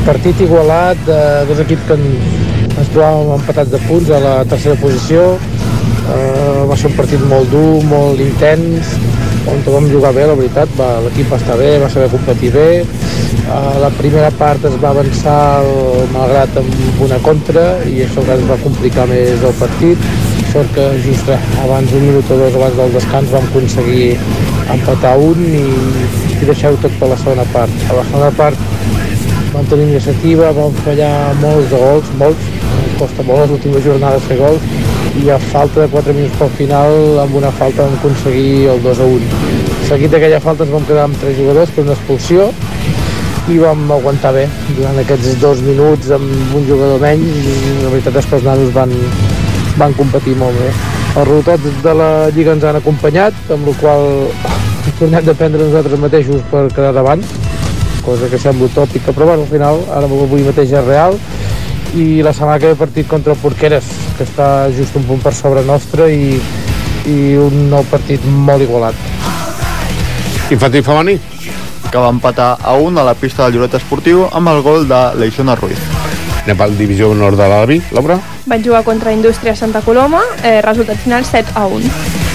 Partit igualat, de dos equips que en- ens trobàvem empatats de punts a la tercera posició. Uh, va ser un partit molt dur, molt intens, on vam jugar bé, la veritat. L'equip va estar bé, va saber competir bé. Uh, la primera part es va avançar el malgrat amb una contra i això ens va complicar més el partit. Sort que just abans, un minut o dos abans del descans, vam aconseguir empatar un i, i deixar-ho tot per la segona part. A la segona part vam tenir iniciativa, vam fallar molts de gols, molts, costa molt les últimes jornades fer gols, i a falta de 4 minuts pel final, amb una falta vam aconseguir el 2 a 1. Seguit d'aquella falta ens vam quedar amb 3 jugadors per una expulsió, i vam aguantar bé durant aquests dos minuts amb un jugador menys. I la veritat és que els nanos van, van competir molt bé. Els resultats de la Lliga ens han acompanyat, amb la qual tornem a dependre nosaltres mateixos per quedar davant, cosa que sembla utòpica, però bueno, al final, ara avui mateix és real, i la setmana que ve partit contra el Porqueres, que està just un punt per sobre nostre i, i un nou partit molt igualat. Infantil femení? Que va empatar a 1 a la pista del Lloret Esportiu amb el gol de Leixona Ruiz. Anem pel divisió honor de l'Albi, Laura? Van jugar contra Indústria Santa Coloma, eh, resultat final 7 a 1.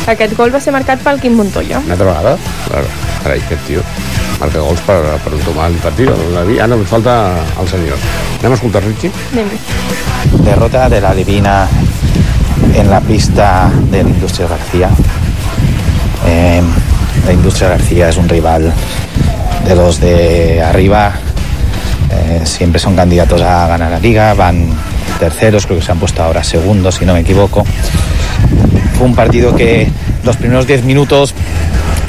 Aquest gol va ser marcat pel Quim Montoya. Una altra vegada? Claro. Carai, aquest tio marca gols per, per entomar l'infantil. l'Albi. Ara ens falta el senyor. Anem a escoltar Richie? Anem. Derrota de la Divina en la pista de la Industria García. Eh, la Industria García es un rival de los de arriba. Eh, siempre son candidatos a ganar la liga. Van terceros, creo que se han puesto ahora segundos, si no me equivoco. Fue un partido que los primeros 10 minutos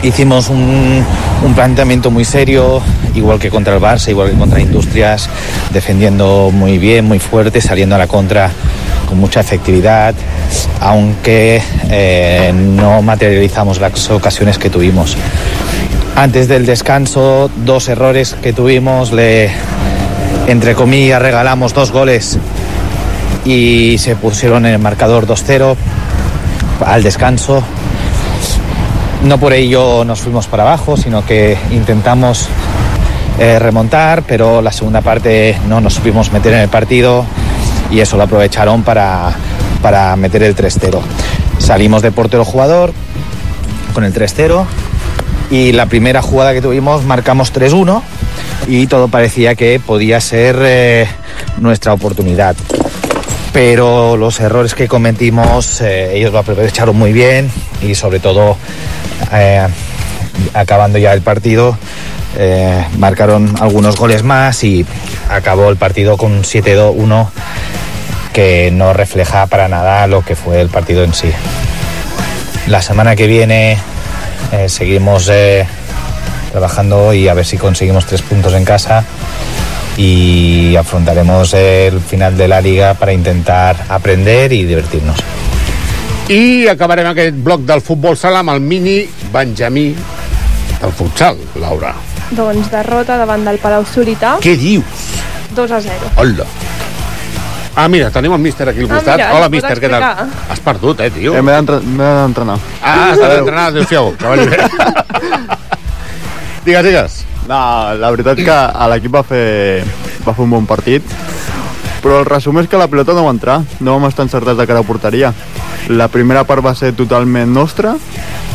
hicimos un, un planteamiento muy serio, igual que contra el Barça, igual que contra Industrias, defendiendo muy bien, muy fuerte, saliendo a la contra con mucha efectividad, aunque eh, no materializamos las ocasiones que tuvimos. Antes del descanso, dos errores que tuvimos, entre comillas, regalamos dos goles y se pusieron en el marcador 2-0 al descanso. No por ello nos fuimos para abajo, sino que intentamos eh, remontar, pero la segunda parte no nos supimos meter en el partido y eso lo aprovecharon para, para meter el 3-0. Salimos de portero jugador con el 3-0 y la primera jugada que tuvimos marcamos 3-1 y todo parecía que podía ser eh, nuestra oportunidad. Pero los errores que cometimos eh, ellos lo aprovecharon muy bien y sobre todo eh, acabando ya el partido eh, marcaron algunos goles más y acabó el partido con un 7-1 que no refleja para nada lo que fue el partido en sí. La semana que viene seguimos trabajando y a ver si conseguimos tres puntos en casa y afrontaremos el final de la liga para intentar aprender y divertirnos. I acabarem aquest bloc del futbol sala amb el mini Benjamí del futsal, Laura. Doncs derrota davant del Palau Solità, Què dius? 2 a 0. Hola. Ah, mira, tenim el míster aquí al Ah, costat. mira, Hola, míster, què tal? Has perdut, eh, tio? Eh, M'he d'entre- m'he d'entrenar. Ah, s'ha d'entrenar, adéu-siau, que vagi bé. digues, digues. No, la veritat que a l'equip va fer, va fer un bon partit, però el resum és que la pilota no va entrar, no vam estar encertats de cara a porteria. La primera part va ser totalment nostra,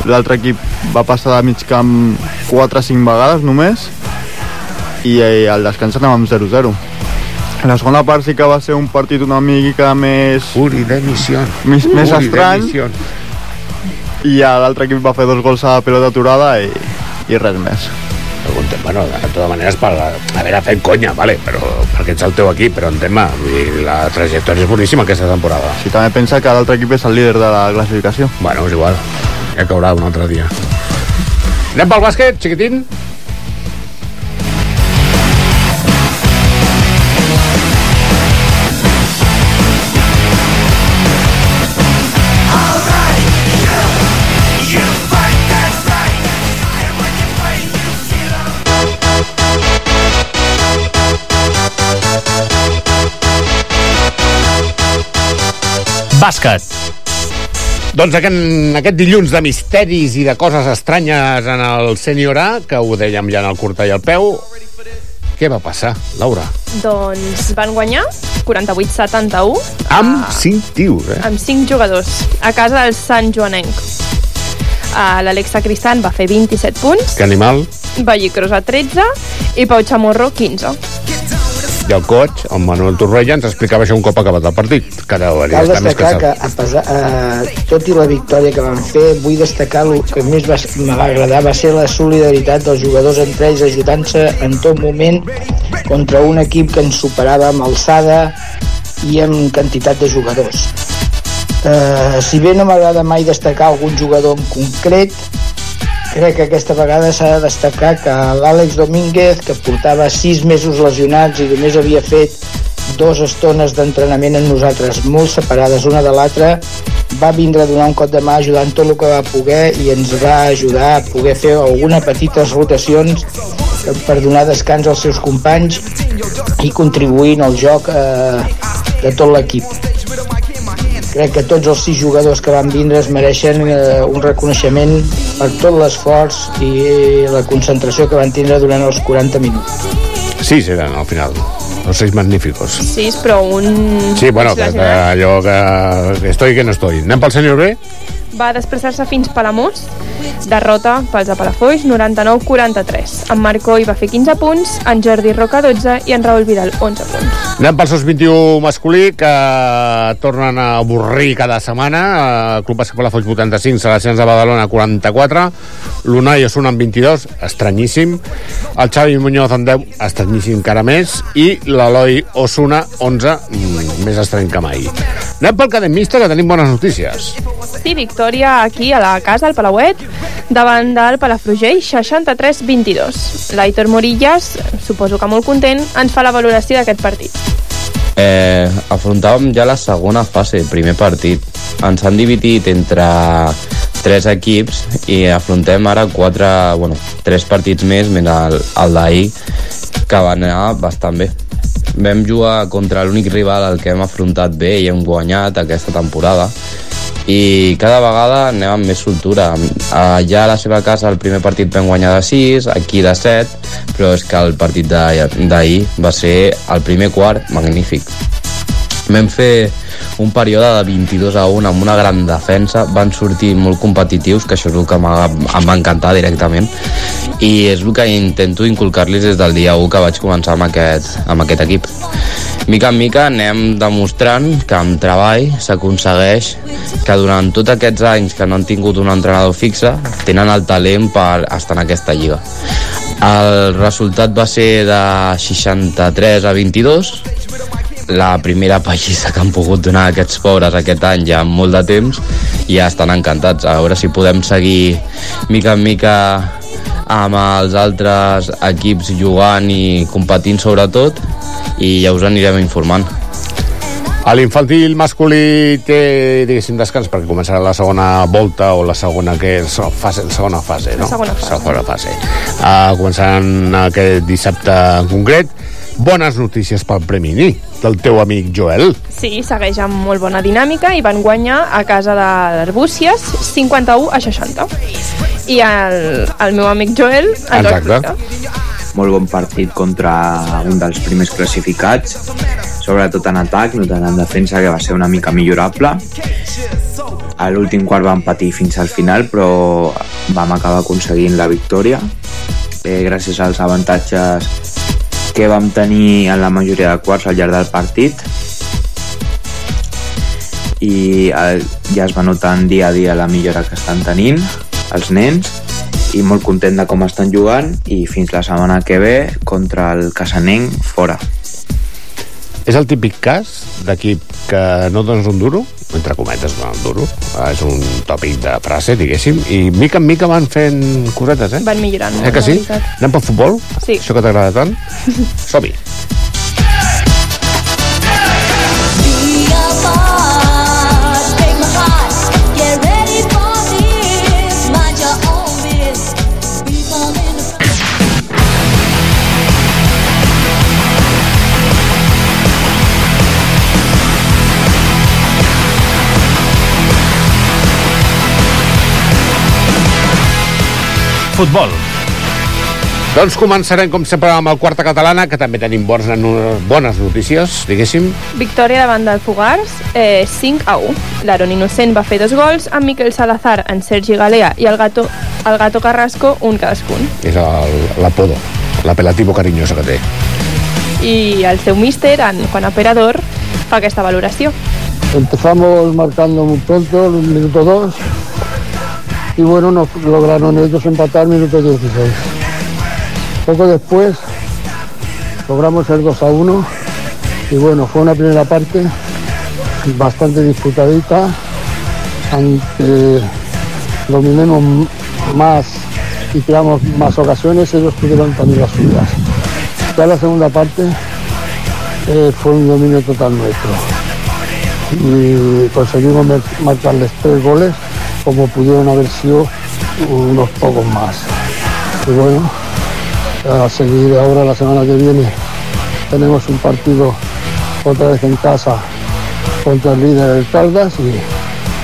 l'altre equip va passar de mig camp 4 o 5 vegades només, i al descans anàvem 0-0. La segona part sí que va ser un partit una mica més... Uri d'emissió. Més, més Uri estrany. d'emissió. I a l'altre equip va fer dos gols a la pilota aturada i, i res més. Preguntem, bueno, de totes maneres, per haver fet conya, vale, però perquè ets el teu equip, però entén-me, vull dir, la trajectòria és boníssima aquesta temporada. Si també pensa que l'altre equip és el líder de la classificació. Bueno, és igual, ja caurà un altre dia. Anem pel bàsquet, xiquitín? Bàsquet. Doncs aquest, aquest dilluns de misteris i de coses estranyes en el Sènior A, que ho dèiem ja en el curta i el peu, què va passar, Laura? Doncs van guanyar 48-71 Amb 5 tios, eh? amb 5 jugadors a casa del Sant Joanenc. L'Alexa Cristant va fer 27 punts, Que animal. Valli Crosa 13 i Pau Chamorro 15. I el coach, el Manuel Torrella, ens explicava això un cop acabat el partit, que Cal d'estar més destacar que, cansat. a pesar, eh, tot i la victòria que van fer, vull destacar el que més va, me va agradar va ser la solidaritat dels jugadors entre ells ajudant-se en tot moment contra un equip que ens superava amb alçada i amb quantitat de jugadors. Eh, si bé no m'agrada mai destacar algun jugador en concret, crec que aquesta vegada s'ha de destacar que l'Àlex Domínguez, que portava sis mesos lesionats i només havia fet dues estones d'entrenament amb nosaltres molt separades una de l'altra, va vindre a donar un cop de mà ajudant tot el que va poder i ens va ajudar a poder fer algunes petites rotacions per donar descans als seus companys i contribuir al joc eh, de tot l'equip. Crec que tots els sis jugadors que van vindre es mereixen eh, un reconeixement per tot l'esforç i la concentració que van tindre durant els 40 minuts. Sis eren al final. Los seis magníficos. Sí, però un... Sí, bueno, que, que allò que, que estoy que no estoy. Anem pel senyor B? Va desplaçar-se fins Palamós, derrota pels de Palafolls 99-43. En Marcó hi va fer 15 punts, en Jordi Roca 12 i en Raül Vidal 11 punts. Anem pel SOS 21 masculí, que tornen a avorrir cada setmana. El Club Bàsquet Palafolls 85, Seleccions de Badalona 44, l'Unai Osuna amb 22, estranyíssim. El Xavi Muñoz amb 10, estranyíssim encara més. I l'Eloi Osuna 11, mm, més estrany que mai. Anem pel cademista, que tenim bones notícies. Sí, victòria aquí a la casa, al Palauet, davant del Palafrugell, 63-22. L'Aitor Morillas, suposo que molt content, ens fa la valoració d'aquest partit. Eh, afrontàvem ja la segona fase, primer partit. Ens han dividit entre tres equips i afrontem ara quatre, bueno, tres partits més, més el, el d'ahir, que va anar bastant bé. Vam jugar contra l'únic rival al que hem afrontat bé i hem guanyat aquesta temporada i cada vegada anem amb més soltura. Allà a la seva casa el primer partit vam guanyar de 6, aquí de 7, però és que el partit d'ahir va ser el primer quart magnífic. Vam fer un període de 22 a 1 amb una gran defensa, van sortir molt competitius, que això és el que em va encantar directament, i és el que intento inculcar-los des del dia 1 que vaig començar amb aquest, amb aquest equip. Mica en mica anem demostrant que amb treball s'aconsegueix que durant tots aquests anys que no han tingut un entrenador fixe tenen el talent per estar en aquesta lliga. El resultat va ser de 63 a 22 la primera pallissa que han pogut donar aquests pobres aquest any ja amb molt de temps i ja estan encantats. A veure si podem seguir mica en mica amb els altres equips jugant i competint sobretot i ja us anirem informant. A l'infantil masculí té, diguéssim, descans perquè començarà la segona volta o la segona que és fase, segona fase, no? La segona fase. Segona fase. Uh, començaran aquest dissabte en concret. Bones notícies pel Premi Ni, del teu amic Joel. Sí, segueix amb molt bona dinàmica i van guanyar a casa de l'Arbúcies 51 a 60. I el, el meu amic Joel ens ho Exacte. explica. molt bon partit contra un dels primers classificats sobretot en atac, no tant en defensa que va ser una mica millorable a l'últim quart vam patir fins al final però vam acabar aconseguint la victòria eh, gràcies als avantatges que vam tenir en la majoria de quarts al llarg del partit. I eh, ja es va notant dia a dia la millora que estan tenint els nens. I molt content de com estan jugant. I fins la setmana que ve contra el Casanenc fora. És el típic cas d'equip que no dones un duro, entre cometes, no un duro, eh, és un tòpic de frase, diguéssim, i mica en mica van fent cosetes, eh? Van millorant. Eh que sí? Anem pel futbol? Sí. Això que t'agrada tant? Som-hi. Futbol. Doncs començarem, com sempre, amb el quarta catalana, que també tenim bones, bones notícies, diguéssim. Victòria davant del Fogars, eh, 5 a 1. L'Aaron Innocent va fer dos gols, amb Miquel Salazar, en Sergi Galea i el Gato, el Gato Carrasco, un cadascun. És el- l'apodo, l'apelativo carinyoso que té. I el seu míster, en Juan Aperador, fa aquesta valoració. Empezamos marcando muy pronto, el minuto 2, y bueno, nos lograron ellos empatar minuto 16. Poco después logramos el 2 a 1, y bueno, fue una primera parte bastante disputadita, aunque dominemos más y creamos más ocasiones, ellos tuvieron también las suyas. Ya la segunda parte eh, fue un dominio total nuestro. y conseguimos marcarles tres goles como pudieron haber sido unos pocos más. Y bueno, a seguir ahora la semana que viene tenemos un partido otra vez en casa contra el líder del Caldas y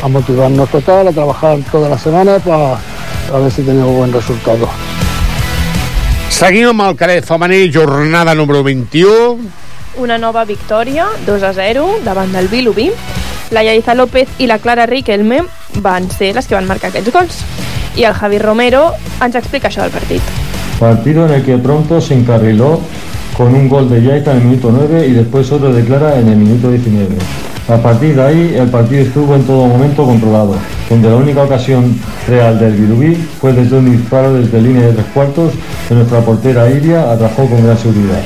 a motivarnos total, a trabajar toda la semana para a ver si tenemos buen resultado. Seguim amb el cadet femení, jornada número 21. Una nova victòria, 2 a 0, davant del Vilubí. La Yaiza López i la Clara Riquelme van ser les que van marcar aquests gols. I el Javi Romero ens explica això del partit. Partido en el que pronto se encarriló con un gol de Yaiza en el minuto 9 y después otro de Clara en el minuto 19. A partir de ahí el partido estuvo en todo momento controlado, donde la única ocasión real del Bilubí fue desde un disparo desde línea de tres cuartos que nuestra portera Iria atrajó con gran seguridad.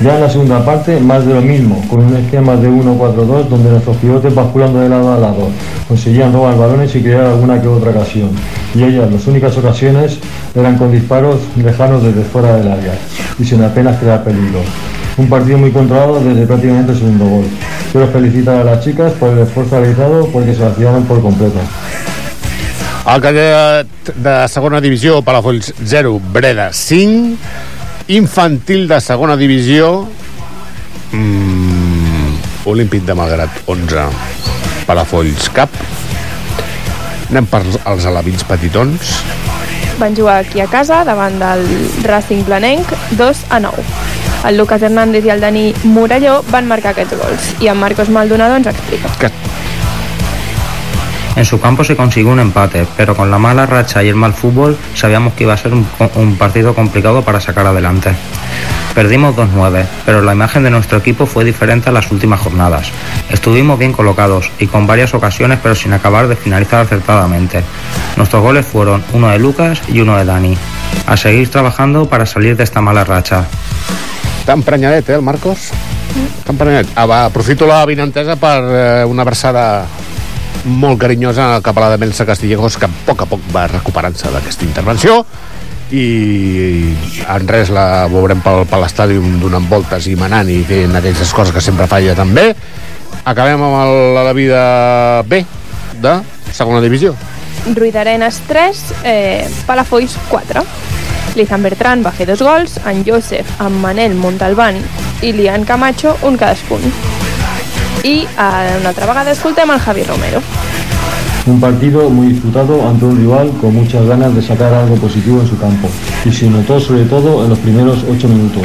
Ya en la segunda parte, más de lo mismo, con un esquema de 1-4-2 donde nuestros pivotes basculando de lado a lado conseguían robar balones y crear alguna que otra ocasión. Y ellas, las únicas ocasiones, eran con disparos lejanos desde fuera del área y sin apenas crear peligro. Un partido muy controlado desde prácticamente el segundo gol. Quiero felicitar a las chicas por el esfuerzo realizado porque se vaciaron por completo. El cadet de segona divisió, Palafolls 0, Breda 5. Infantil de segona divisió, mm, Olímpic de Malgrat 11, Palafolls cap. Anem per als alevins petitons. Van jugar aquí a casa davant del Racing Blanenc 2 a 9. El Lucas Hernández i el Dani Morelló van marcar aquests gols i en Marcos Maldonado ens explica. En su campo se consiguió un empate, pero con la mala racha y el mal fútbol sabíamos que iba a ser un, un partido complicado para sacar adelante. Perdimos 2-9, pero la imagen de nuestro equipo fue diferente a las últimas jornadas. Estuvimos bien colocados y con varias ocasiones, pero sin acabar de finalizar acertadamente. Nuestros goles fueron uno de Lucas y uno de Dani. A seguir trabajando para salir de esta mala racha. Està emprenyadet, eh, el Marcos? Està emprenyadet. Ah, va, aprofito la vinentesa per eh, una abraçada molt carinyosa cap a la de Melsa Castillejos, que a poc a poc va recuperant-se d'aquesta intervenció i en res la veurem pel, per l'estadi donant voltes i manant i fent aquelles coses que sempre fa ella també acabem amb el, la vida B de segona divisió Ruidarenes 3, eh, Palafolls 4. Lizan Bertran va fer dos gols, en Josep, en Manel Montalbán i Lian Camacho un cadascun. I eh, una altra vegada escoltem el Javi Romero. Un partido muy disputado ante un rival con muchas ganas de sacar algo positivo en su campo y se notó sobre todo en los primeros 8 minutos,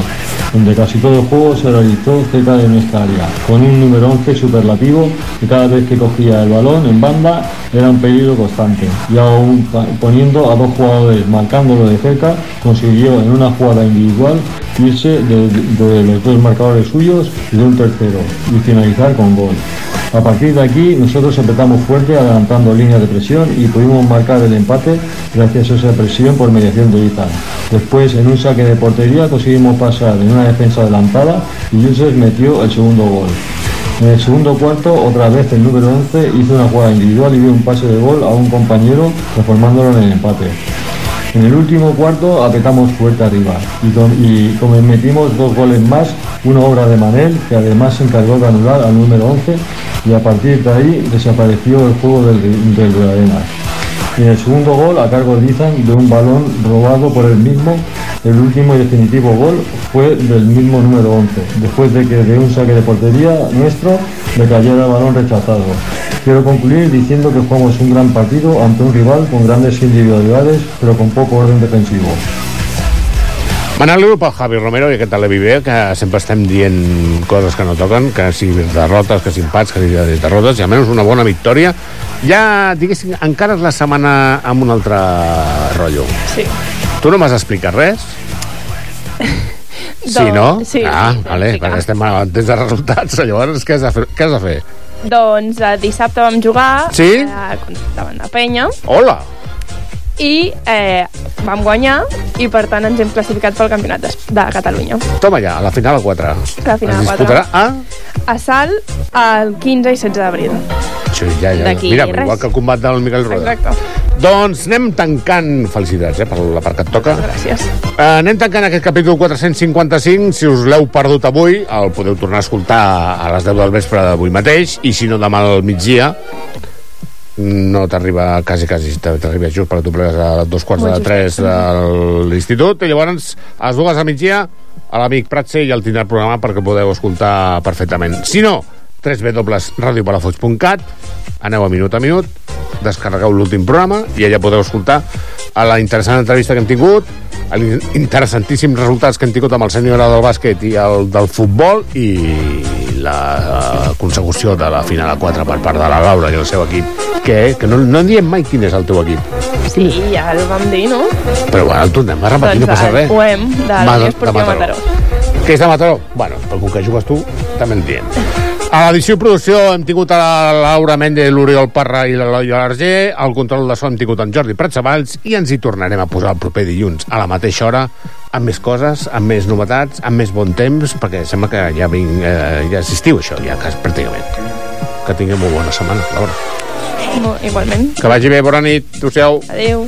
donde casi todo el juego se realizó cerca de nuestra área, con un número 11 superlativo que cada vez que cogía el balón en banda era un peligro constante y aún poniendo a dos jugadores marcándolo de cerca consiguió en una jugada individual irse de, de los dos marcadores suyos y de un tercero y finalizar con gol. A partir de aquí nosotros empezamos fuerte adelantando líneas de presión y pudimos marcar el empate gracias a esa presión por mediación de Izan. Después en un saque de portería conseguimos pasar en una defensa adelantada y Yusef metió el segundo gol. En el segundo cuarto, otra vez el número 11 hizo una jugada individual y dio un pase de gol a un compañero transformándolo en el empate. En el último cuarto apretamos fuerte arriba y, como metimos dos goles más, una obra de Manel que además se encargó de anular al número 11 y a partir de ahí desapareció el juego del, del Arenas. Y en el segundo gol, a cargo de Izan, de un balón robado por él mismo, el último y definitivo gol fue del mismo número 11, después de que de un saque de portería nuestro le cayera el balón rechazado. Quiero concluir diciendo que jugamos un gran partido ante un rival con grandes individualidades, pero con poco orden defensivo. Pel Javi Romero i aquest Televi B, que sempre estem dient coses que no toquen, que si derrotes, que si empats, que si derrotes, i almenys una bona victòria. Ja, diguéssim, encara és la setmana amb un altre rotllo. Sí. Tu no m'has explicat res? Sí, no? sí, ah, sí, vale, sí, perquè estem atents de resultats. Llavors, què has de fer? Què has de fer? Doncs eh, dissabte vam jugar Sí? eh, davant de Penya Hola! i eh, vam guanyar i per tant ens hem classificat pel campionat de, de Catalunya. Toma ja, a la final a 4. La final es a quatre. disputarà a... A Salt el 15 i 16 d'abril. Sí, ja, ja. D'aquí Mira, res. igual que el combat del Miquel Roda. Exacte. Doncs anem tancant... Felicitats, eh, per la part que et toca. Gràcies. Eh, anem tancant aquest capítol 455. Si us l'heu perdut avui, el podeu tornar a escoltar a les 10 del vespre d'avui mateix, i si no, demà al migdia, no t'arriba quasi, quasi, t'arriba just perquè tu plegues a dos quarts de tres de l'institut, i llavors a les dues a migdia a l'amic Pratse ja el tindrà programat perquè podeu escoltar perfectament. Si no, www.radiopalafolls.cat aneu a minut a minut, descarregueu l'últim programa i allà podeu escoltar a la interessant entrevista que hem tingut, els interessantíssims resultats que hem tingut amb el senyor del bàsquet i el del futbol i la eh, consecució de la final a 4 per part de la Laura i el seu equip que, que no, no en diem mai quin és el teu equip Sí, ja el vam dir, no? però bueno, el tornem a repetir, no doncs passa el res de Ma- Unió de Mataró. Mataró. que és de Mataró? Bueno, però com que jugues tu, també en diem. A l'edició i producció hem tingut a la Laura Méndez, l'Oriol Parra i l'Eloi Arger, al control de so hem tingut en Jordi Pratsavalls i ens hi tornarem a posar el proper dilluns a la mateixa hora amb més coses, amb més novetats, amb més bon temps, perquè sembla que ja, vinc, eh, ja assistiu això, ja quasi pràcticament. Que tinguem una bona setmana, Laura. Igualment. Que vagi bé, bona nit, adéu-siau. Adéu.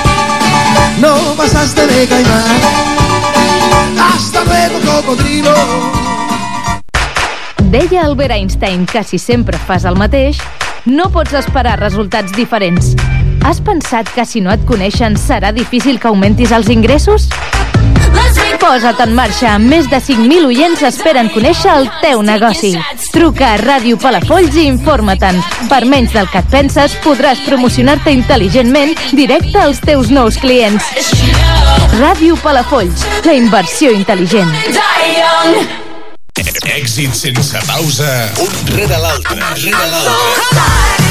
No pasaste de caimán. Hasta luego, cocodrilo. Deia Albert Einstein que si sempre fas el mateix, no pots esperar resultats diferents. Has pensat que si no et coneixen serà difícil que augmentis els ingressos? Posa't en marxa. Més de 5.000 oients esperen conèixer el teu negoci. Truca a Ràdio Palafolls i informa-te'n. Per menys del que et penses, podràs promocionar-te intel·ligentment directe als teus nous clients. Ràdio Palafolls, la inversió intel·ligent. Èxit sense pausa, un rere l'altre, rere l'altre.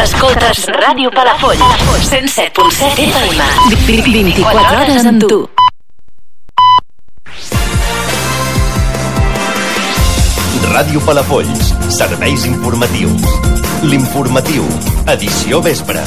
Escoltes, Ràdio Palafolls, 107.7 FM, 24 hores amb tu. Ràdio Palafolls, serveis informatius. L'informatiu, edició vespre.